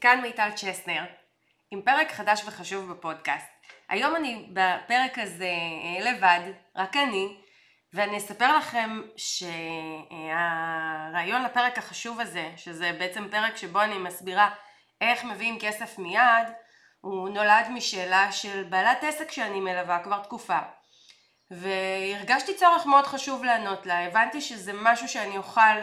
כאן מיטל צ'סנר, עם פרק חדש וחשוב בפודקאסט. היום אני בפרק הזה אה, לבד, רק אני, ואני אספר לכם שהרעיון לפרק החשוב הזה, שזה בעצם פרק שבו אני מסבירה איך מביאים כסף מיד, הוא נולד משאלה של בעלת עסק שאני מלווה כבר תקופה. והרגשתי צורך מאוד חשוב לענות לה, הבנתי שזה משהו שאני אוכל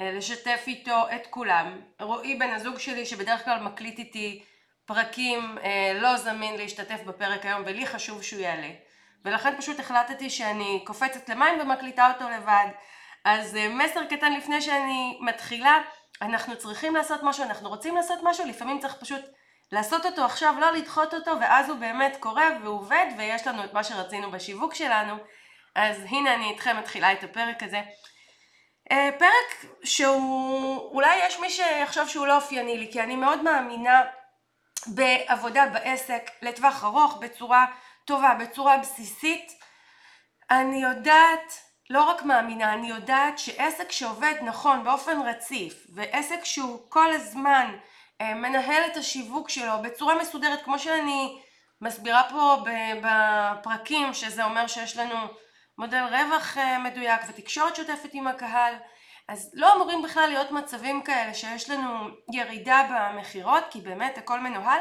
לשתף איתו את כולם. רועי בן הזוג שלי שבדרך כלל מקליט איתי פרקים אה, לא זמין להשתתף בפרק היום ולי חשוב שהוא יעלה. ולכן פשוט החלטתי שאני קופצת למים ומקליטה אותו לבד. אז אה, מסר קטן לפני שאני מתחילה, אנחנו צריכים לעשות משהו, אנחנו רוצים לעשות משהו, לפעמים צריך פשוט לעשות אותו עכשיו, לא לדחות אותו, ואז הוא באמת קורה ועובד, ויש לנו את מה שרצינו בשיווק שלנו. אז הנה אני איתכם מתחילה את הפרק הזה. אה, פרק שהוא, אולי יש מי שיחשוב שהוא לא אופייני לי, כי אני מאוד מאמינה בעבודה בעסק לטווח ארוך, בצורה טובה, בצורה בסיסית. אני יודעת, לא רק מאמינה, אני יודעת שעסק שעובד נכון באופן רציף, ועסק שהוא כל הזמן אה, מנהל את השיווק שלו בצורה מסודרת, כמו שאני מסבירה פה בפרקים, שזה אומר שיש לנו מודל רווח אה, מדויק ותקשורת שוטפת עם הקהל, אז לא אמורים בכלל להיות מצבים כאלה שיש לנו ירידה במכירות, כי באמת הכל מנוהל,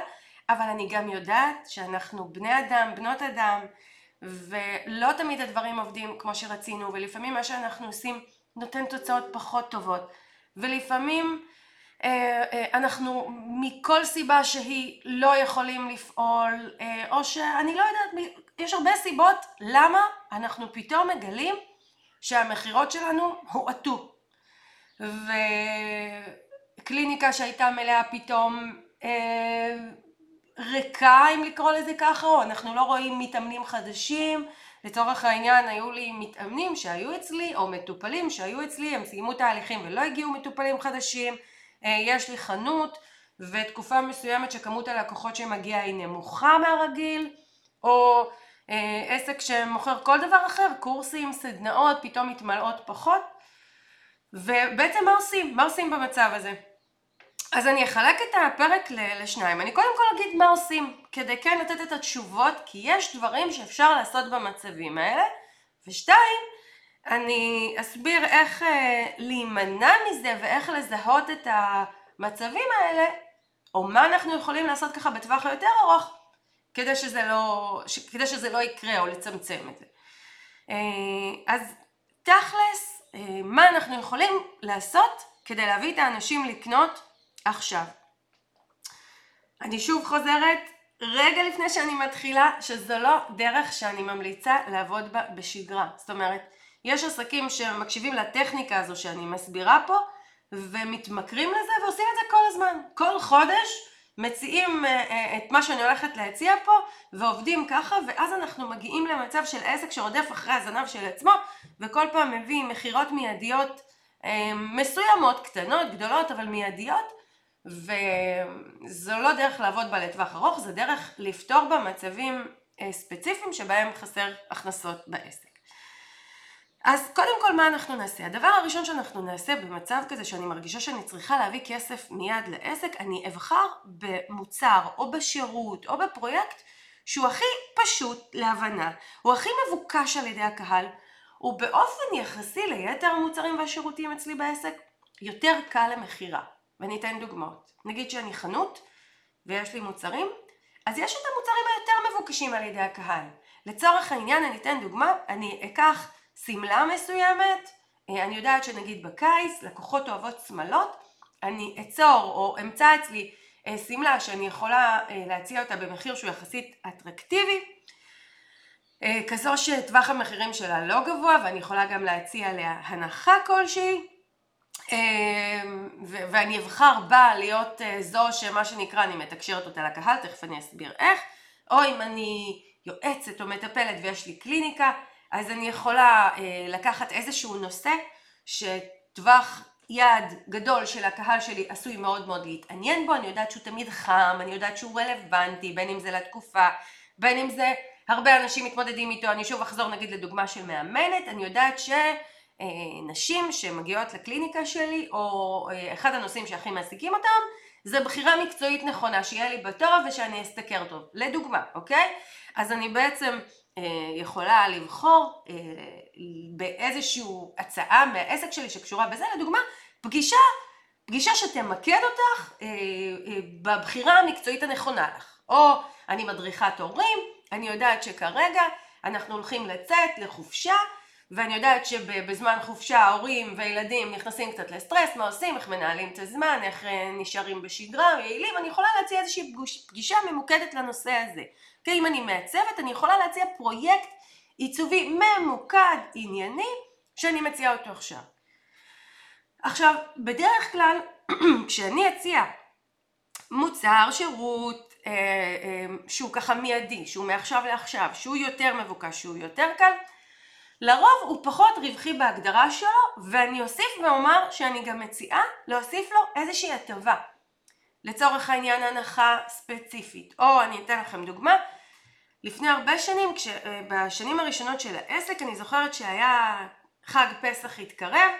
אבל אני גם יודעת שאנחנו בני אדם, בנות אדם, ולא תמיד הדברים עובדים כמו שרצינו, ולפעמים מה שאנחנו עושים נותן תוצאות פחות טובות, ולפעמים אנחנו מכל סיבה שהיא לא יכולים לפעול, אה, או שאני לא יודעת, יש הרבה סיבות למה אנחנו פתאום מגלים שהמכירות שלנו הואטו. וקליניקה שהייתה מלאה פתאום ריקה אם לקרוא לזה ככה, או אנחנו לא רואים מתאמנים חדשים. לצורך העניין היו לי מתאמנים שהיו אצלי, או מטופלים שהיו אצלי, הם סיימו תהליכים ולא הגיעו מטופלים חדשים. אה, יש לי חנות ותקופה מסוימת שכמות הלקוחות שמגיע היא נמוכה מהרגיל או אה, עסק שמוכר כל דבר אחר, קורסים, סדנאות, פתאום מתמלאות פחות ובעצם מה עושים? מה עושים במצב הזה? אז אני אחלק את הפרק לשניים. אני קודם כל אגיד מה עושים, כדי כן לתת את התשובות, כי יש דברים שאפשר לעשות במצבים האלה. ושתיים, אני אסביר איך אה, להימנע מזה ואיך לזהות את המצבים האלה, או מה אנחנו יכולים לעשות ככה בטווח היותר ארוך, כדי שזה לא, כדי שזה לא יקרה או לצמצם את זה. אה, אז תכלס, אה, מה אנחנו יכולים לעשות כדי להביא את האנשים לקנות עכשיו. אני שוב חוזרת, רגע לפני שאני מתחילה, שזו לא דרך שאני ממליצה לעבוד בה בשגרה. זאת אומרת, יש עסקים שמקשיבים לטכניקה הזו שאני מסבירה פה ומתמכרים לזה ועושים את זה כל הזמן. כל חודש מציעים אה, אה, את מה שאני הולכת להציע פה ועובדים ככה ואז אנחנו מגיעים למצב של עסק שרודף אחרי הזנב של עצמו וכל פעם מביא מכירות מיידיות אה, מסוימות, קטנות, גדולות אבל מיידיות וזו לא דרך לעבוד בה לטווח ארוך, זה דרך לפתור בה מצבים ספציפיים שבהם חסר הכנסות בעסק. אז קודם כל מה אנחנו נעשה? הדבר הראשון שאנחנו נעשה במצב כזה שאני מרגישה שאני צריכה להביא כסף מיד לעסק, אני אבחר במוצר או בשירות או בפרויקט שהוא הכי פשוט להבנה, הוא הכי מבוקש על ידי הקהל, הוא באופן יחסי ליתר המוצרים והשירותים אצלי בעסק יותר קל למכירה. ואני אתן דוגמאות. נגיד שאני חנות ויש לי מוצרים, אז יש את המוצרים היותר מבוקשים על ידי הקהל. לצורך העניין אני אתן דוגמה, אני אקח שמלה מסוימת, אה, אני יודעת שנגיד בקיץ לקוחות אוהבות שמלות, אני אצור או אמצא אצלי אה, שמלה שאני יכולה אה, להציע אותה במחיר שהוא יחסית אטרקטיבי, כזו שטווח המחירים שלה לא גבוה ואני יכולה גם להציע עליה הנחה כלשהי. ואני אבחר בה להיות זו שמה שנקרא אני מתקשרת אותה לקהל, תכף אני אסביר איך, או אם אני יועצת או מטפלת ויש לי קליניקה אז אני יכולה אה, לקחת איזשהו נושא שטווח יעד גדול של הקהל שלי עשוי מאוד מאוד להתעניין בו, אני יודעת שהוא תמיד חם, אני יודעת שהוא רלוונטי, בין אם זה לתקופה, בין אם זה הרבה אנשים מתמודדים איתו, אני שוב אחזור נגיד לדוגמה של מאמנת, אני יודעת שנשים שמגיעות לקליניקה שלי, או אה, אחד הנושאים שהכי מעסיקים אותם, זה בחירה מקצועית נכונה, שיהיה לי בתור ושאני אסתכר טוב. לדוגמה, אוקיי? אז אני בעצם אה, יכולה לבחור אה, באיזושהי הצעה מהעסק שלי שקשורה בזה, לדוגמה, פגישה, פגישה שתמקד אותך אה, אה, בבחירה המקצועית הנכונה לך. או אני מדריכת הורים, אני יודעת שכרגע אנחנו הולכים לצאת לחופשה ואני יודעת שבזמן חופשה ההורים וילדים נכנסים קצת לסטרס, מה עושים, איך מנהלים את הזמן, איך אה, נשארים בשגרה, יעילים, אני יכולה להציע איזושהי פגישה ממוקדת לנושא הזה. כי אם אני מעצבת, אני יכולה להציע פרויקט עיצובי ממוקד, ענייני, שאני מציעה אותו עכשיו. עכשיו, בדרך כלל, כשאני אציע מוצר, שירות, אה, אה, שהוא ככה מיידי, שהוא מעכשיו לעכשיו, שהוא יותר מבוקש, שהוא יותר קל, לרוב הוא פחות רווחי בהגדרה שלו, ואני אוסיף ואומר שאני גם מציעה להוסיף לו איזושהי הטבה. לצורך העניין הנחה ספציפית. או אני אתן לכם דוגמה, לפני הרבה שנים, כש, אה, בשנים הראשונות של העסק, אני זוכרת שהיה חג פסח התקרב,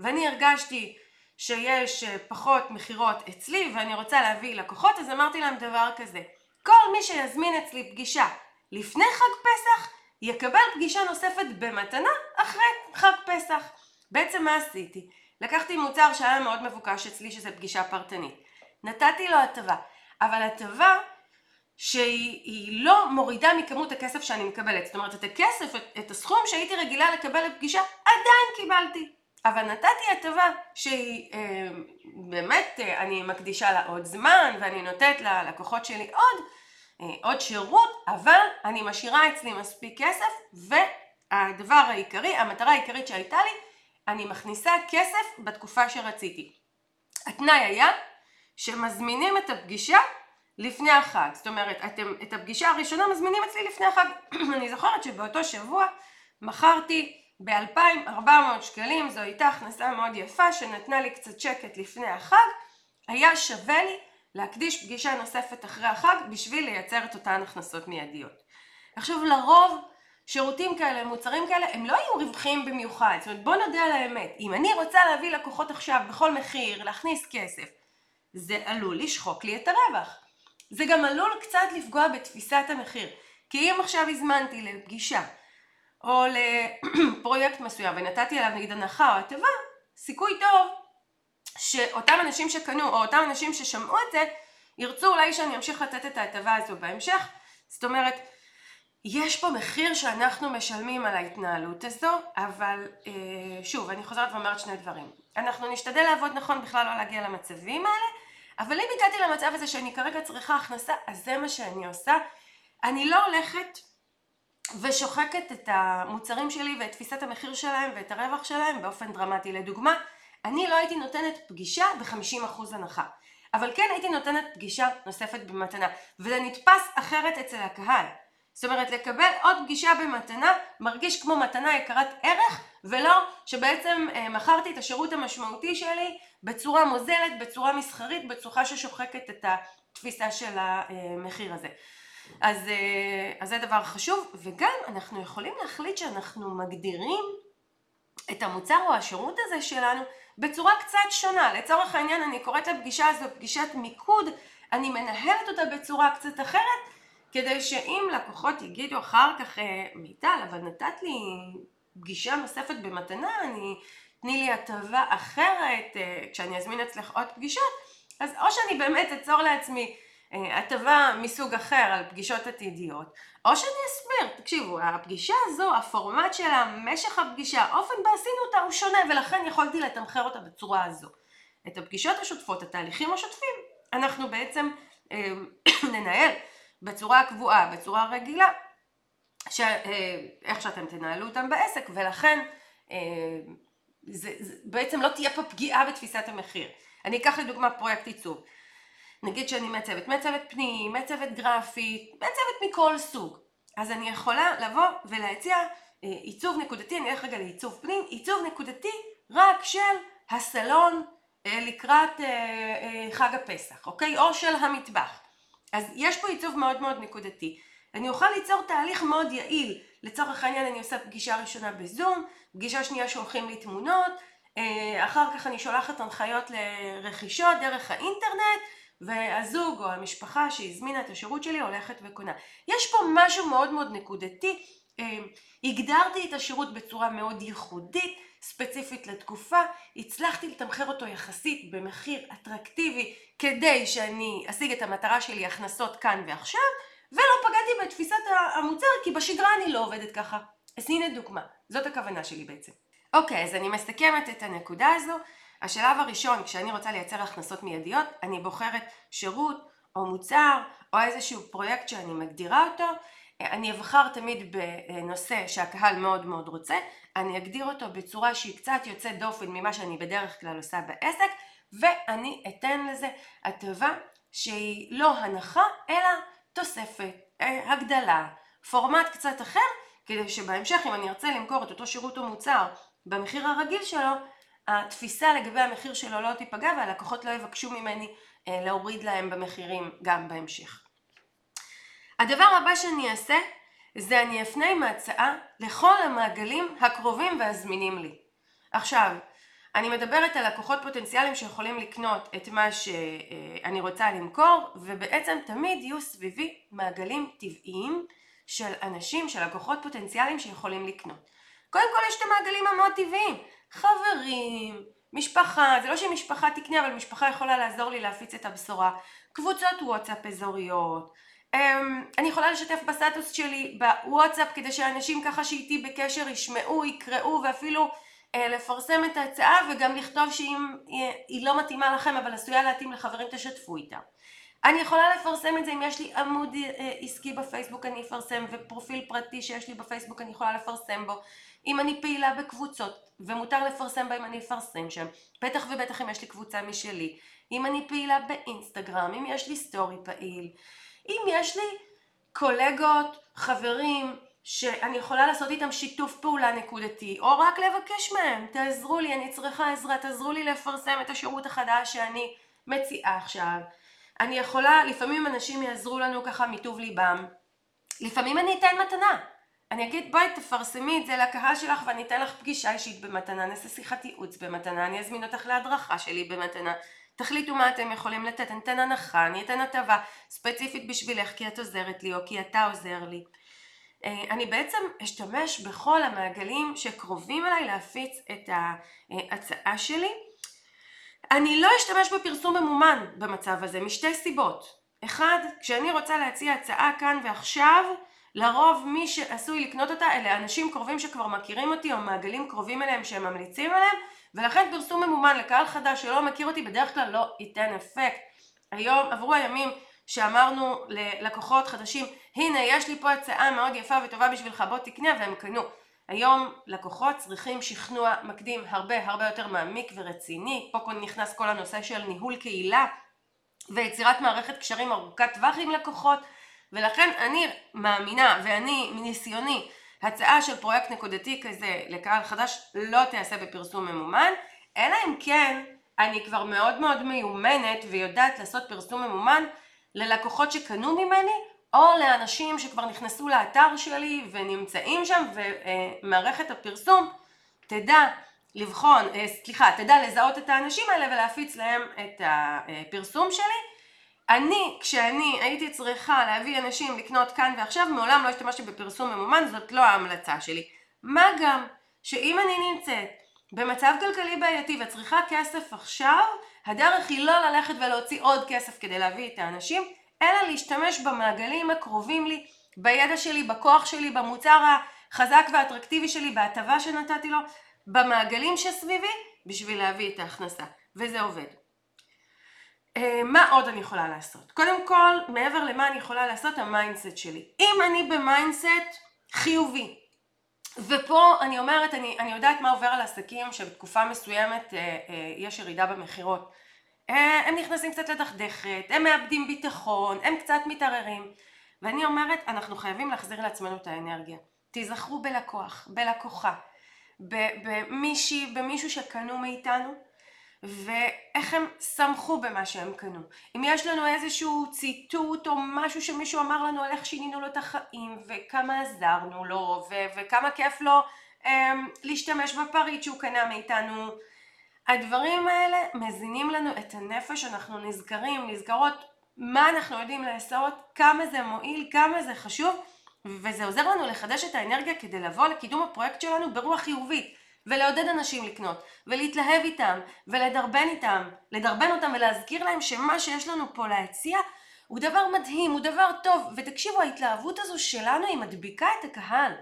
ואני הרגשתי שיש אה, פחות מכירות אצלי ואני רוצה להביא לקוחות, אז אמרתי להם דבר כזה, כל מי שיזמין אצלי פגישה לפני חג פסח, יקבל פגישה נוספת במתנה אחרי חג פסח. בעצם מה עשיתי? לקחתי מוצר שהיה מאוד מבוקש אצלי שזה פגישה פרטנית. נתתי לו הטבה, אבל הטבה שהיא לא מורידה מכמות הכסף שאני מקבלת. זאת אומרת, את הכסף, את, את הסכום שהייתי רגילה לקבל לפגישה, עדיין קיבלתי. אבל נתתי הטבה שהיא אה, באמת, אה, אני מקדישה לה עוד זמן ואני נותנת ללקוחות שלי עוד, עוד שירות, אבל אני משאירה אצלי מספיק כסף והדבר העיקרי, המטרה העיקרית שהייתה לי, אני מכניסה כסף בתקופה שרציתי. התנאי היה שמזמינים את הפגישה לפני החג. זאת אומרת, אתם את הפגישה הראשונה מזמינים אצלי לפני החג. אני זוכרת שבאותו שבוע מכרתי ב-2,400 שקלים, זו הייתה הכנסה מאוד יפה שנתנה לי קצת שקט לפני החג, היה שווה לי להקדיש פגישה נוספת אחרי החג בשביל לייצר את אותן הכנסות מיידיות. עכשיו לרוב שירותים כאלה, מוצרים כאלה, הם לא יהיו רווחיים במיוחד. זאת אומרת, בוא נודה על האמת. אם אני רוצה להביא לקוחות עכשיו בכל מחיר, להכניס כסף, זה עלול לשחוק לי את הרווח. זה גם עלול קצת לפגוע בתפיסת המחיר. כי אם עכשיו הזמנתי לפגישה או לפרויקט מסוים ונתתי עליו נגיד הנחה או הטבה, סיכוי טוב שאותם אנשים שקנו או אותם אנשים ששמעו את זה ירצו אולי שאני אמשיך לתת את ההטבה הזו בהמשך. זאת אומרת, יש פה מחיר שאנחנו משלמים על ההתנהלות הזו, אבל אה, שוב, אני חוזרת ואומרת שני דברים. אנחנו נשתדל לעבוד נכון בכלל לא להגיע למצבים האלה, אבל אם הגעתי למצב הזה שאני כרגע צריכה הכנסה, אז זה מה שאני עושה. אני לא הולכת ושוחקת את המוצרים שלי ואת תפיסת המחיר שלהם ואת הרווח שלהם באופן דרמטי. לדוגמה, אני לא הייתי נותנת פגישה ב-50% הנחה, אבל כן הייתי נותנת פגישה נוספת במתנה, וזה נתפס אחרת אצל הקהל. זאת אומרת, לקבל עוד פגישה במתנה מרגיש כמו מתנה יקרת ערך, ולא שבעצם אה, מכרתי את השירות המשמעותי שלי בצורה מוזלת, בצורה מסחרית, בצורה ששוחקת את התפיסה של המחיר הזה. אז, אה, אז זה דבר חשוב, וגם אנחנו יכולים להחליט שאנחנו מגדירים את המוצר או השירות הזה שלנו בצורה קצת שונה. לצורך העניין אני קוראת לפגישה הזו פגישת מיקוד, אני מנהלת אותה בצורה קצת אחרת, כדי שאם לקוחות יגידו אחר כך, אה, מיטל, אבל נתת לי פגישה נוספת במתנה, אני, תני לי הטבה אחרת, אה, כשאני אזמין אצלך עוד פגישות, אז או שאני באמת אצור לעצמי הטבה מסוג אחר על פגישות עתידיות, או שאני אסביר, תקשיבו, הפגישה הזו, הפורמט שלה, משך הפגישה, האופן בה עשינו אותה הוא שונה ולכן יכולתי לתמחר אותה בצורה הזו. את הפגישות השוטפות, התהליכים השוטפים, אנחנו בעצם אה, ננהל בצורה קבועה, בצורה רגילה, ש, אה, איך שאתם תנהלו אותם בעסק, ולכן אה, זה, זה, בעצם לא תהיה פה פגיעה בתפיסת המחיר. אני אקח לדוגמה פרויקט עיצוב. נגיד שאני מעצבת, מעצבת פנים, מעצבת גרפית, מעצבת מכל סוג. אז אני יכולה לבוא ולהציע אה, עיצוב נקודתי, אני אלך רגע לעיצוב פנים, עיצוב נקודתי רק של הסלון אה, לקראת אה, חג הפסח, אוקיי? או של המטבח. אז יש פה עיצוב מאוד מאוד נקודתי. אני אוכל ליצור תהליך מאוד יעיל. לצורך העניין אני עושה פגישה ראשונה בזום, פגישה שנייה שולחים לי תמונות, אחר כך אני שולחת הנחיות לרכישות דרך האינטרנט, והזוג או המשפחה שהזמינה את השירות שלי הולכת וקונה. יש פה משהו מאוד מאוד נקודתי, אה, הגדרתי את השירות בצורה מאוד ייחודית, ספציפית לתקופה, הצלחתי לתמחר אותו יחסית במחיר אטרקטיבי כדי שאני אשיג את המטרה שלי הכנסות כאן ועכשיו, ולא פגעתי בתפיסת המוצר כי בשגרה אני לא עובדת ככה. אז הנה דוגמה, זאת הכוונה שלי בעצם. אוקיי, אז אני מסכמת את הנקודה הזו. השלב הראשון, כשאני רוצה לייצר הכנסות מיידיות, אני בוחרת שירות או מוצר או איזשהו פרויקט שאני מגדירה אותו. אני אבחר תמיד בנושא שהקהל מאוד מאוד רוצה, אני אגדיר אותו בצורה שהיא קצת יוצאת דופן ממה שאני בדרך כלל עושה בעסק, ואני אתן לזה הטבה שהיא לא הנחה, אלא תוספת, אה, הגדלה, פורמט קצת אחר, כדי שבהמשך אם אני ארצה למכור את אותו שירות או מוצר במחיר הרגיל שלו, התפיסה לגבי המחיר שלו לא תיפגע והלקוחות לא יבקשו ממני אה, להוריד להם במחירים גם בהמשך. הדבר הבא שאני אעשה זה אני אפנה עם ההצעה לכל המעגלים הקרובים והזמינים לי. עכשיו, אני מדברת על לקוחות פוטנציאליים שיכולים לקנות את מה שאני רוצה למכור ובעצם תמיד יהיו סביבי מעגלים טבעיים של אנשים, של לקוחות פוטנציאליים שיכולים לקנות. קודם כל יש את המעגלים המאוד טבעיים, חברים, משפחה, זה לא שמשפחה תקנה אבל משפחה יכולה לעזור לי להפיץ את הבשורה, קבוצות וואטסאפ אזוריות, אמ, אני יכולה לשתף בסטטוס שלי בוואטסאפ כדי שאנשים ככה שאיתי בקשר ישמעו, יקראו ואפילו אה, לפרסם את ההצעה וגם לכתוב שאם היא לא מתאימה לכם אבל עשויה להתאים לחברים תשתפו איתה. אני יכולה לפרסם את זה אם יש לי עמוד אה, עסקי בפייסבוק אני אפרסם ופרופיל פרטי שיש לי בפייסבוק אני יכולה לפרסם בו. אם אני פעילה בקבוצות ומותר לפרסם בהם אני אפרסם שם. בטח ובטח אם יש לי קבוצה משלי. אם אני פעילה באינסטגרם, אם יש לי סטורי פעיל. אם יש לי קולגות, חברים, שאני יכולה לעשות איתם שיתוף פעולה נקודתי, או רק לבקש מהם, תעזרו לי, אני צריכה עזרה, תעזרו לי לפרסם את השירות החדש שאני מציעה עכשיו. אני יכולה, לפעמים אנשים יעזרו לנו ככה מטוב ליבם, לפעמים אני אתן מתנה. אני אגיד בואי תפרסמי את זה לקהל שלך ואני אתן לך פגישה אישית במתנה, נעשה שיחת ייעוץ במתנה, אני אזמין אותך להדרכה שלי במתנה. תחליטו מה אתם יכולים לתת, אני אתן הנחה, אני אתן הטבה ספציפית בשבילך כי את עוזרת לי או כי אתה עוזר לי. אה, אני בעצם אשתמש בכל המעגלים שקרובים אליי להפיץ את ההצעה שלי. אני לא אשתמש בפרסום ממומן במצב הזה משתי סיבות. אחד, כשאני רוצה להציע הצעה כאן ועכשיו, לרוב מי שעשוי לקנות אותה אלה אנשים קרובים שכבר מכירים אותי או מעגלים קרובים אליהם שהם ממליצים עליהם ולכן פרסום ממומן לקהל חדש שלא מכיר אותי בדרך כלל לא ייתן אפקט. היום עברו הימים שאמרנו ללקוחות חדשים הנה יש לי פה הצעה מאוד יפה וטובה בשבילך בוא תקנה והם קנו. היום לקוחות צריכים שכנוע מקדים הרבה הרבה יותר מעמיק ורציני, פה נכנס כל הנושא של ניהול קהילה ויצירת מערכת קשרים ארוכת טווח עם לקוחות ולכן אני מאמינה ואני מניסיוני הצעה של פרויקט נקודתי כזה לקהל חדש לא תיעשה בפרסום ממומן, אלא אם כן אני כבר מאוד מאוד מיומנת ויודעת לעשות פרסום ממומן ללקוחות שקנו ממני או לאנשים שכבר נכנסו לאתר שלי ונמצאים שם ומערכת הפרסום תדע לבחון, אה, סליחה, תדע לזהות את האנשים האלה ולהפיץ להם את הפרסום שלי אני, כשאני הייתי צריכה להביא אנשים לקנות כאן ועכשיו, מעולם לא השתמשתי בפרסום ממומן, זאת לא ההמלצה שלי. מה גם שאם אני נמצאת במצב כלכלי בעייתי וצריכה כסף עכשיו, הדרך היא לא ללכת ולהוציא עוד כסף כדי להביא את האנשים, אלא להשתמש במעגלים הקרובים לי, בידע שלי, בכוח שלי, במוצר החזק והאטרקטיבי שלי, בהטבה שנתתי לו, במעגלים שסביבי, בשביל להביא את ההכנסה. וזה עובד. אה, מה עוד אני יכולה לעשות? קודם כל, מעבר למה אני יכולה לעשות, ה mindset שלי. אם אני ב mindset חיובי, ופה אני אומרת, אני, אני יודעת מה עובר על עסקים שבתקופה מסוימת אה, אה, יש ירידה במכירות. אה, הם נכנסים קצת לדכדכת, הם מאבדים ביטחון, הם קצת מתערערים. ואני אומרת, אנחנו חייבים להחזיר לעצמנו את האנרגיה. תיזכרו בלקוח, בלקוחה, במישהי, במישהו שקנו מאיתנו, ואיך הם שמחו במה שהם קנו. אם יש לנו איזשהו ציטוט או משהו שמישהו אמר לנו על איך שינינו לו את החיים וכמה עזרנו לו ו- וכמה כיף לו um, להשתמש בפריט שהוא קנה מאיתנו, הדברים האלה מזינים לנו את הנפש, אנחנו נזכרים, נזכרות מה אנחנו יודעים לעשות, כמה זה מועיל, כמה זה חשוב, וזה עוזר לנו לחדש את האנרגיה כדי לבוא לקידום הפרויקט שלנו ברוח חיובית, ולעודד אנשים לקנות, ולהתלהב איתם, ולדרבן איתם, לדרבן אותם ולהזכיר להם שמה שיש לנו פה להציע הוא דבר מדהים, הוא דבר טוב, ותקשיבו, ההתלהבות הזו שלנו היא מדביקה את הקהל.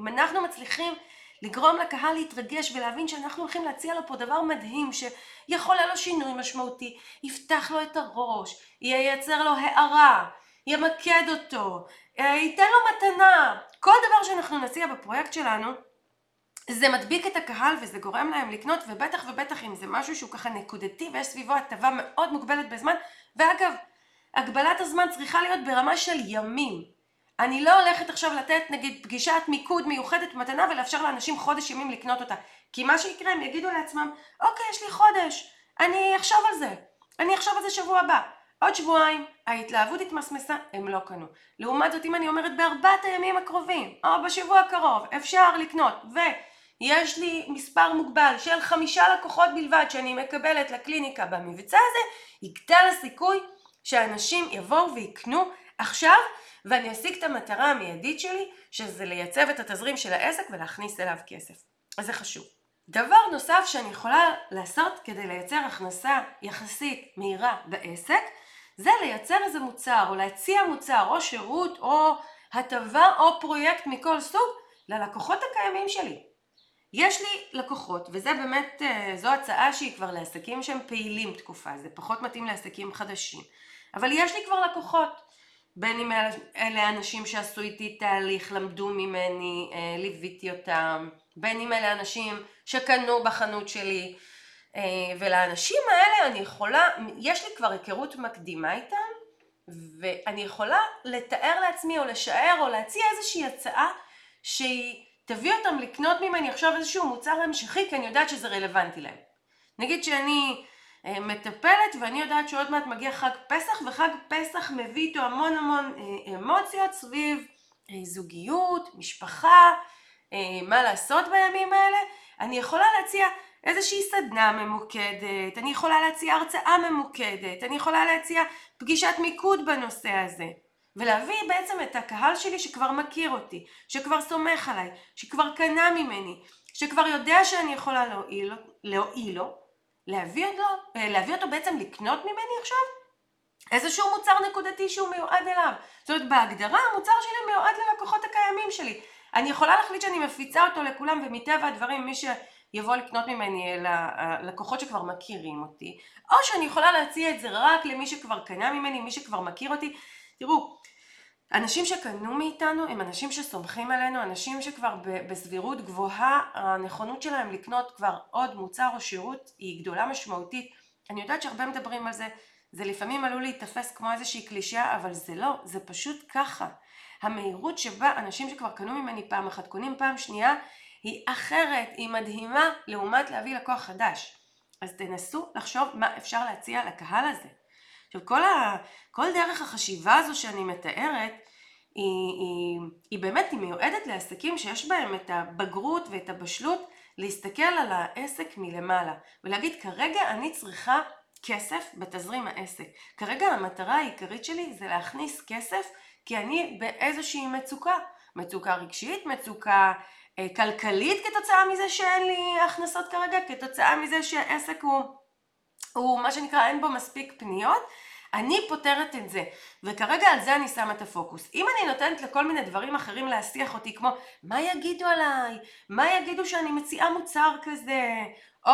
אם אנחנו מצליחים לגרום לקהל להתרגש ולהבין שאנחנו הולכים להציע לו פה דבר מדהים שיכול היה לו שינוי משמעותי, יפתח לו את הראש, ייצר לו הערה, ימקד אותו, אה, ייתן לו מתנה, כל דבר שאנחנו נציע בפרויקט שלנו זה מדביק את הקהל וזה גורם להם לקנות ובטח ובטח אם זה משהו שהוא ככה נקודתי ויש סביבו הטבה מאוד מוגבלת בזמן. ואגב הגבלת הזמן צריכה להיות ברמה של ימים. אני לא הולכת עכשיו לתת נגיד פגישת מיקוד מיוחדת מתנה ולאפשר לאנשים חודש ימים לקנות אותה. כי מה שיקרה הם יגידו לעצמם אוקיי יש לי חודש אני אחשוב על זה. אני אחשוב על זה שבוע הבא. עוד שבועיים ההתלהבות התמסמסה הם לא קנו. לעומת זאת אם אני אומרת בארבעת הימים הקרובים או בשבוע הקרוב אפשר לקנות ויש לי מספר מוגבל של חמישה לקוחות בלבד שאני מקבלת לקליניקה במבצע הזה יגדל הסיכוי שאנשים יבואו ויקנו עכשיו ואני אשיג את המטרה המיידית שלי שזה לייצב את התזרים של העסק ולהכניס אליו כסף. אז זה חשוב. דבר נוסף שאני יכולה לעשות כדי לייצר הכנסה יחסית מהירה בעסק זה לייצר איזה מוצר או להציע מוצר או שירות או הטבה או פרויקט מכל סוג ללקוחות הקיימים שלי. יש לי לקוחות, וזה באמת, אה, זו הצעה שהיא כבר לעסקים שהם פעילים תקופה, זה פחות מתאים לעסקים חדשים. אבל יש לי כבר לקוחות, בין אם אלה אנשים שעשו איתי תהליך, למדו ממני, אה, ליוויתי אותם, בין אם אלה אנשים שקנו בחנות שלי, אה, ולאנשים האלה אני יכולה, יש לי כבר היכרות מקדימה איתם, ואני יכולה לתאר לעצמי או לשער או להציע איזושהי הצעה שהיא תביא אותם לקנות ממני עכשיו איזשהו מוצר המשכי כי אני יודעת שזה רלוונטי להם. נגיד שאני אה, מטפלת ואני יודעת שעוד מעט מגיע חג פסח וחג פסח מביא איתו המון המון אה, אמוציות סביב אה, זוגיות, משפחה, מה לעשות בימים האלה. אני יכולה להציע איזושהי סדנה ממוקדת, אני יכולה להציע הרצאה ממוקדת, אני יכולה להציע פגישת מיקוד בנושא הזה. ולהביא בעצם את הקהל שלי שכבר מכיר אותי, שכבר סומך עליי, שכבר קנה ממני, שכבר יודע שאני יכולה להועיל, להועיל לו, להביא אותו, אה, להביא אותו בעצם לקנות ממני עכשיו איזשהו מוצר נקודתי שהוא מיועד אליו. זאת אומרת בהגדרה המוצר שלי מיועד ללקוחות הקיימים שלי. אני יכולה להחליט שאני מפיצה אותו לכולם ומטבע הדברים מי שיבוא לקנות ממני אלה הלקוחות שכבר מכירים אותי או שאני יכולה להציע את זה רק למי שכבר קנה ממני, מי שכבר מכיר אותי. תראו, אנשים שקנו מאיתנו הם אנשים שסומכים עלינו, אנשים שכבר בסבירות גבוהה הנכונות שלהם לקנות כבר עוד מוצר או שירות היא גדולה משמעותית. אני יודעת שהרבה מדברים על זה, זה לפעמים עלול להיתפס כמו איזושהי קלישאה, אבל זה לא, זה פשוט ככה. המהירות שבה אנשים שכבר קנו ממני פעם אחת קונים פעם שנייה היא אחרת, היא מדהימה לעומת להביא לקוח חדש. אז תנסו לחשוב מה אפשר להציע לקהל הזה. עכשיו כל, ה, כל דרך החשיבה הזו שאני מתארת היא, היא, היא באמת, היא מיועדת לעסקים שיש בהם את הבגרות ואת הבשלות להסתכל על העסק מלמעלה ולהגיד כרגע אני צריכה כסף בתזרים העסק. כרגע המטרה העיקרית שלי זה להכניס כסף כי אני באיזושהי מצוקה. מצוקה רגשית, מצוקה אה, כלכלית כתוצאה מזה שאין לי הכנסות כרגע, כתוצאה מזה שהעסק הוא, הוא מה שנקרא אין בו מספיק פניות אני פותרת את זה, וכרגע על זה אני שמה את הפוקוס. אם אני נותנת לכל מיני דברים אחרים להסיח אותי, כמו מה יגידו עליי, מה יגידו שאני מציעה מוצר כזה, או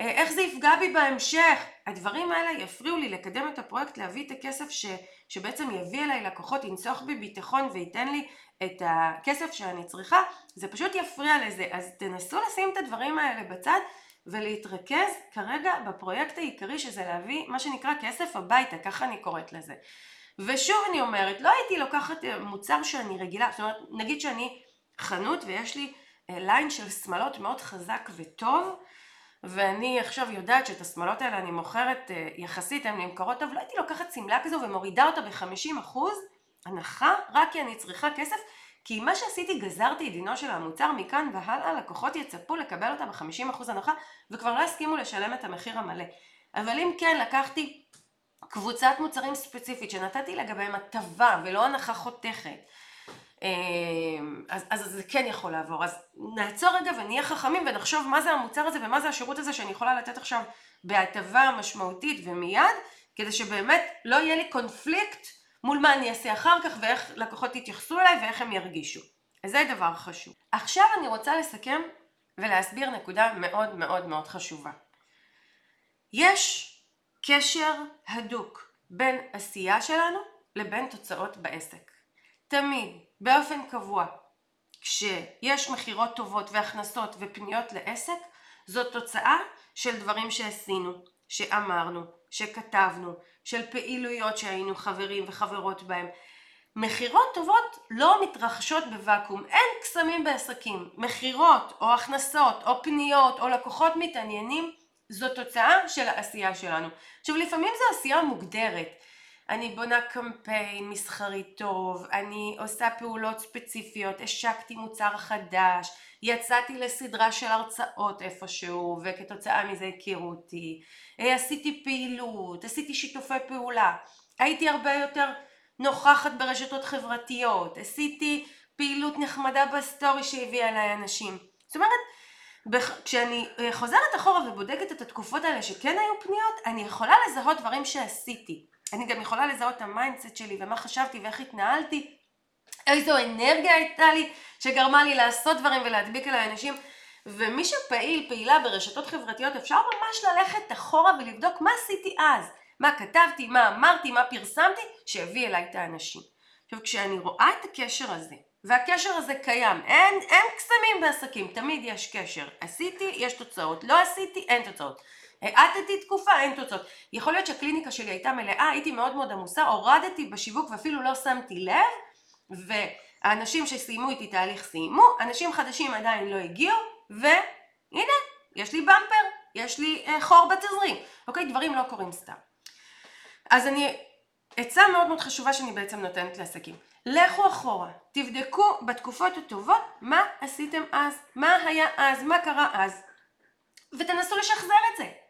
אה, איך זה יפגע בי בהמשך, הדברים האלה יפריעו לי לקדם את הפרויקט, להביא את הכסף ש, שבעצם יביא אליי לקוחות, ינצוח בי ביטחון וייתן לי את הכסף שאני צריכה, זה פשוט יפריע לזה. אז תנסו לשים את הדברים האלה בצד. ולהתרכז כרגע בפרויקט העיקרי שזה להביא מה שנקרא כסף הביתה, ככה אני קוראת לזה. ושוב אני אומרת, לא הייתי לוקחת אה, מוצר שאני רגילה, זאת אומרת, נגיד שאני חנות ויש לי אה, ליין של שמלות מאוד חזק וטוב, ואני עכשיו יודעת שאת השמלות האלה אני מוכרת אה, יחסית, הן נמכרות טוב, לא הייתי לוקחת שמלה כזו ומורידה אותה ב-50% הנחה, רק כי אני צריכה כסף, כי מה שעשיתי גזרתי את דינו של המוצר מכאן והלאה, לקוחות יצפו לקבל אותה ב-50% הנחה וכבר לא הסכימו לשלם את המחיר המלא. אבל אם כן לקחתי קבוצת מוצרים ספציפית שנתתי לגביהם הטבה ולא הנחה חותכת, אמ, אז, אז זה כן יכול לעבור. אז נעצור רגע ונהיה חכמים ונחשוב מה זה המוצר הזה ומה זה השירות הזה שאני יכולה לתת עכשיו בהטבה משמעותית ומיד, כדי שבאמת לא יהיה לי קונפליקט מול מה אני אעשה אחר כך ואיך לקוחות יתייחסו אליי ואיך הם ירגישו. אז זה דבר חשוב. עכשיו אני רוצה לסכם ולהסביר נקודה מאוד מאוד מאוד חשובה. יש קשר הדוק בין עשייה שלנו לבין תוצאות בעסק. תמיד, באופן קבוע, כשיש מכירות טובות והכנסות ופניות לעסק, זאת תוצאה של דברים שעשינו, שאמרנו, שכתבנו, של פעילויות שהיינו חברים וחברות בהם. מכירות טובות לא מתרחשות בוואקום, אין קסמים בעסקים. מכירות או הכנסות או פניות או לקוחות מתעניינים זו תוצאה של העשייה שלנו. עכשיו לפעמים זו עשייה מוגדרת. אני בונה קמפיין מסחרי טוב, אני עושה פעולות ספציפיות, השקתי מוצר חדש, יצאתי לסדרה של הרצאות איפשהו וכתוצאה מזה הכירו אותי, אה, עשיתי פעילות, עשיתי שיתופי פעולה, הייתי הרבה יותר נוכחת ברשתות חברתיות, עשיתי פעילות נחמדה בסטורי שהביאה אליי אנשים. זאת אומרת, כשאני אה, חוזרת אחורה ובודקת את התקופות האלה שכן היו פניות, אני יכולה לזהות דברים שעשיתי. אני גם יכולה לזהות את ה mindset שלי ומה חשבתי ואיך התנהלתי, איזו אנרגיה הייתה לי שגרמה לי לעשות דברים ולהדביק אליי אנשים. ומי שפעיל, פעילה ברשתות חברתיות, אפשר ממש ללכת אחורה ולבדוק מה עשיתי אז, מה כתבתי, מה אמרתי, מה פרסמתי, שהביא אליי את האנשים. עכשיו, כשאני רואה את הקשר הזה, והקשר הזה קיים, אין, אין קסמים בעסקים, תמיד יש קשר. עשיתי, יש תוצאות, לא עשיתי, אין תוצאות. האטתי תקופה, אין תוצאות. יכול להיות שהקליניקה שלי הייתה מלאה, הייתי מאוד מאוד עמוסה, הורדתי בשיווק ואפילו לא שמתי לב, והאנשים שסיימו איתי תהליך סיימו, אנשים חדשים עדיין לא הגיעו, והנה, יש לי במפר, יש לי אה, חור בתזרים, אוקיי? דברים לא קורים סתם. אז אני, עצה מאוד מאוד חשובה שאני בעצם נותנת לעסקים. לכו אחורה, תבדקו בתקופות הטובות מה עשיתם אז, מה היה אז, מה קרה אז, ותנסו לשחזר את זה.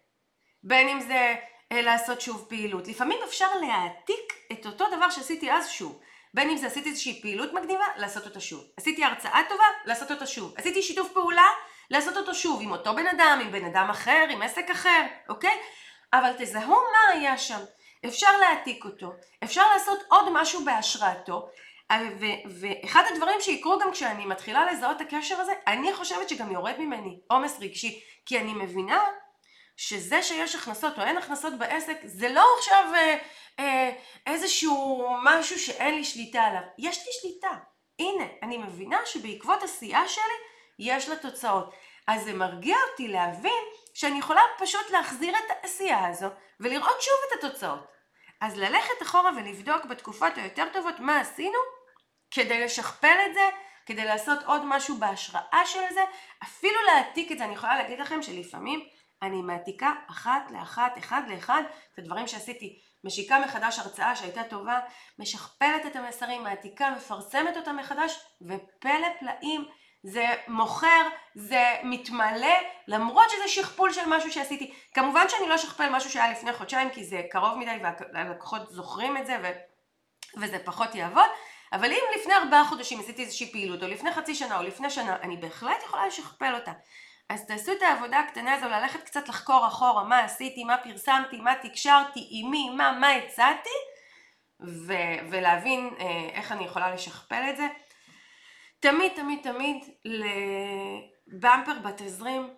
בין אם זה אה, לעשות שוב פעילות. לפעמים אפשר להעתיק את אותו דבר שעשיתי אז שוב. בין אם זה עשיתי איזושהי פעילות מגניבה, לעשות אותה שוב. עשיתי הרצאה טובה, לעשות אותה שוב. עשיתי שיתוף פעולה, לעשות אותו שוב, עם אותו בן אדם, עם בן אדם אחר, עם עסק אחר, אוקיי? אבל תזהו מה היה שם. אפשר להעתיק אותו, אפשר לעשות עוד משהו בהשראתו, אה, ואחד הדברים שיקרו גם כשאני מתחילה לזהות את הקשר הזה, אני חושבת שגם יורד ממני עומס רגשי, כי אני מבינה שזה שיש הכנסות או אין הכנסות בעסק זה לא עכשיו אה, אה, איזשהו משהו שאין לי שליטה עליו, יש לי שליטה. הנה, אני מבינה שבעקבות עשייה שלי יש לה תוצאות. אז זה מרגיע אותי להבין שאני יכולה פשוט להחזיר את העשייה הזו ולראות שוב את התוצאות. אז ללכת אחורה ולבדוק בתקופות היותר טובות מה עשינו כדי לשכפל את זה, כדי לעשות עוד משהו בהשראה של זה, אפילו להעתיק את זה. אני יכולה להגיד לכם שלפעמים אני מעתיקה אחת לאחת, אחד לאחד, את הדברים שעשיתי. משיקה מחדש הרצאה שהייתה טובה, משכפלת את המסרים, מעתיקה, מפרסמת אותם מחדש, ופלא פלאים, זה מוכר, זה מתמלא, למרות שזה שכפול של משהו שעשיתי. כמובן שאני לא אשכפל משהו שהיה לפני חודשיים, כי זה קרוב מדי והלקוחות זוכרים את זה, ו... וזה פחות יעבוד, אבל אם לפני ארבעה חודשים עשיתי איזושהי פעילות, או לפני חצי שנה, או לפני שנה, אני בהחלט יכולה לשכפל אותה. אז תעשו את העבודה הקטנה הזו, ללכת קצת לחקור אחורה, מה עשיתי, מה פרסמתי, מה תקשרתי, עם מי, מה, מה הצעתי, ו- ולהבין אה, איך אני יכולה לשכפל את זה. תמיד, תמיד, תמיד לבמפר בתזרים,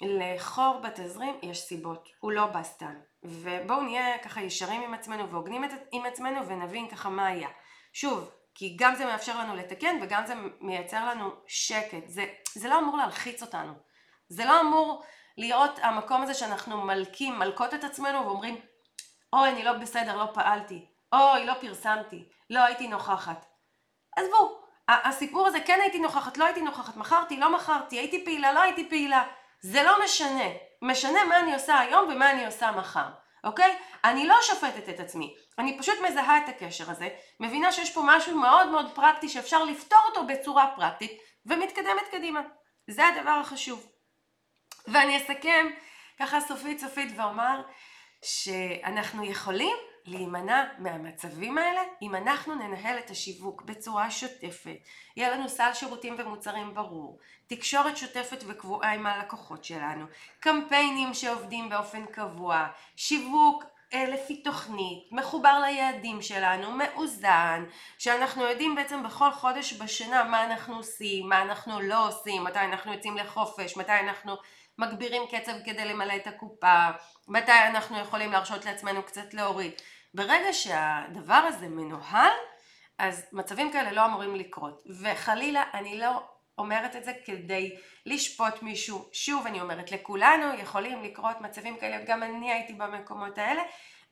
לחור בתזרים, יש סיבות, הוא לא בא סתם. ובואו נהיה ככה ישרים עם עצמנו והוגנים עם עצמנו ונבין ככה מה היה. שוב, כי גם זה מאפשר לנו לתקן וגם זה מייצר לנו שקט. זה, זה לא אמור להלחיץ אותנו. זה לא אמור להיות המקום הזה שאנחנו מלקים, מלקות את עצמנו ואומרים אוי אני לא בסדר, לא פעלתי, אוי לא פרסמתי, לא הייתי נוכחת. עזבו, הסיפור הזה כן הייתי נוכחת, לא הייתי נוכחת, מכרתי, לא מכרתי, הייתי פעילה, לא הייתי פעילה, זה לא משנה, משנה מה אני עושה היום ומה אני עושה מחר, אוקיי? אני לא שופטת את עצמי, אני פשוט מזהה את הקשר הזה, מבינה שיש פה משהו מאוד מאוד פרקטי שאפשר לפתור אותו בצורה פרקטית, ומתקדמת קדימה. זה הדבר החשוב. ואני אסכם ככה סופית סופית ואומר שאנחנו יכולים להימנע מהמצבים האלה אם אנחנו ננהל את השיווק בצורה שוטפת, יהיה לנו סל שירותים ומוצרים ברור, תקשורת שוטפת וקבועה עם הלקוחות שלנו, קמפיינים שעובדים באופן קבוע, שיווק אה, לפי תוכנית, מחובר ליעדים שלנו, מאוזן, שאנחנו יודעים בעצם בכל חודש בשנה מה אנחנו עושים, מה אנחנו לא עושים, מתי אנחנו יוצאים לחופש, מתי אנחנו מגבירים קצב כדי למלא את הקופה, מתי אנחנו יכולים להרשות לעצמנו קצת להוריד. ברגע שהדבר הזה מנוהל, אז מצבים כאלה לא אמורים לקרות. וחלילה, אני לא אומרת את זה כדי לשפוט מישהו. שוב, אני אומרת, לכולנו יכולים לקרות מצבים כאלה, גם אני הייתי במקומות האלה.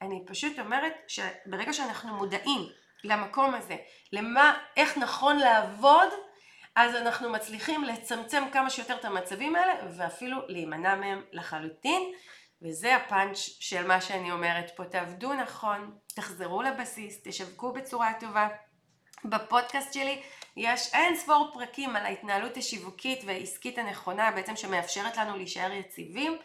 אני פשוט אומרת שברגע שאנחנו מודעים למקום הזה, למה, איך נכון לעבוד, אז אנחנו מצליחים לצמצם כמה שיותר את המצבים האלה ואפילו להימנע מהם לחלוטין וזה הפאנץ' של מה שאני אומרת פה, תעבדו נכון, תחזרו לבסיס, תשווקו בצורה טובה. בפודקאסט שלי יש אין ספור פרקים על ההתנהלות השיווקית והעסקית הנכונה בעצם שמאפשרת לנו להישאר יציבים.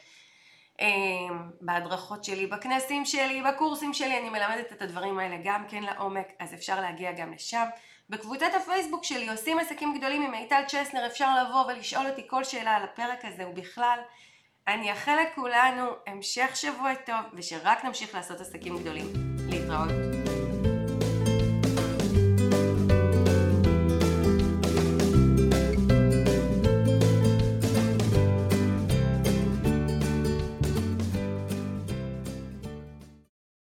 אמ, בהדרכות שלי, בכנסים שלי, בקורסים שלי, אני מלמדת את הדברים האלה גם כן לעומק, אז אפשר להגיע גם לשם. בקבוצת הפייסבוק שלי עושים עסקים גדולים עם מיטל צ'סנר, אפשר לבוא ולשאול אותי כל שאלה על הפרק הזה ובכלל. אני אאחל לכולנו המשך שבוע טוב ושרק נמשיך לעשות עסקים גדולים. להתראות.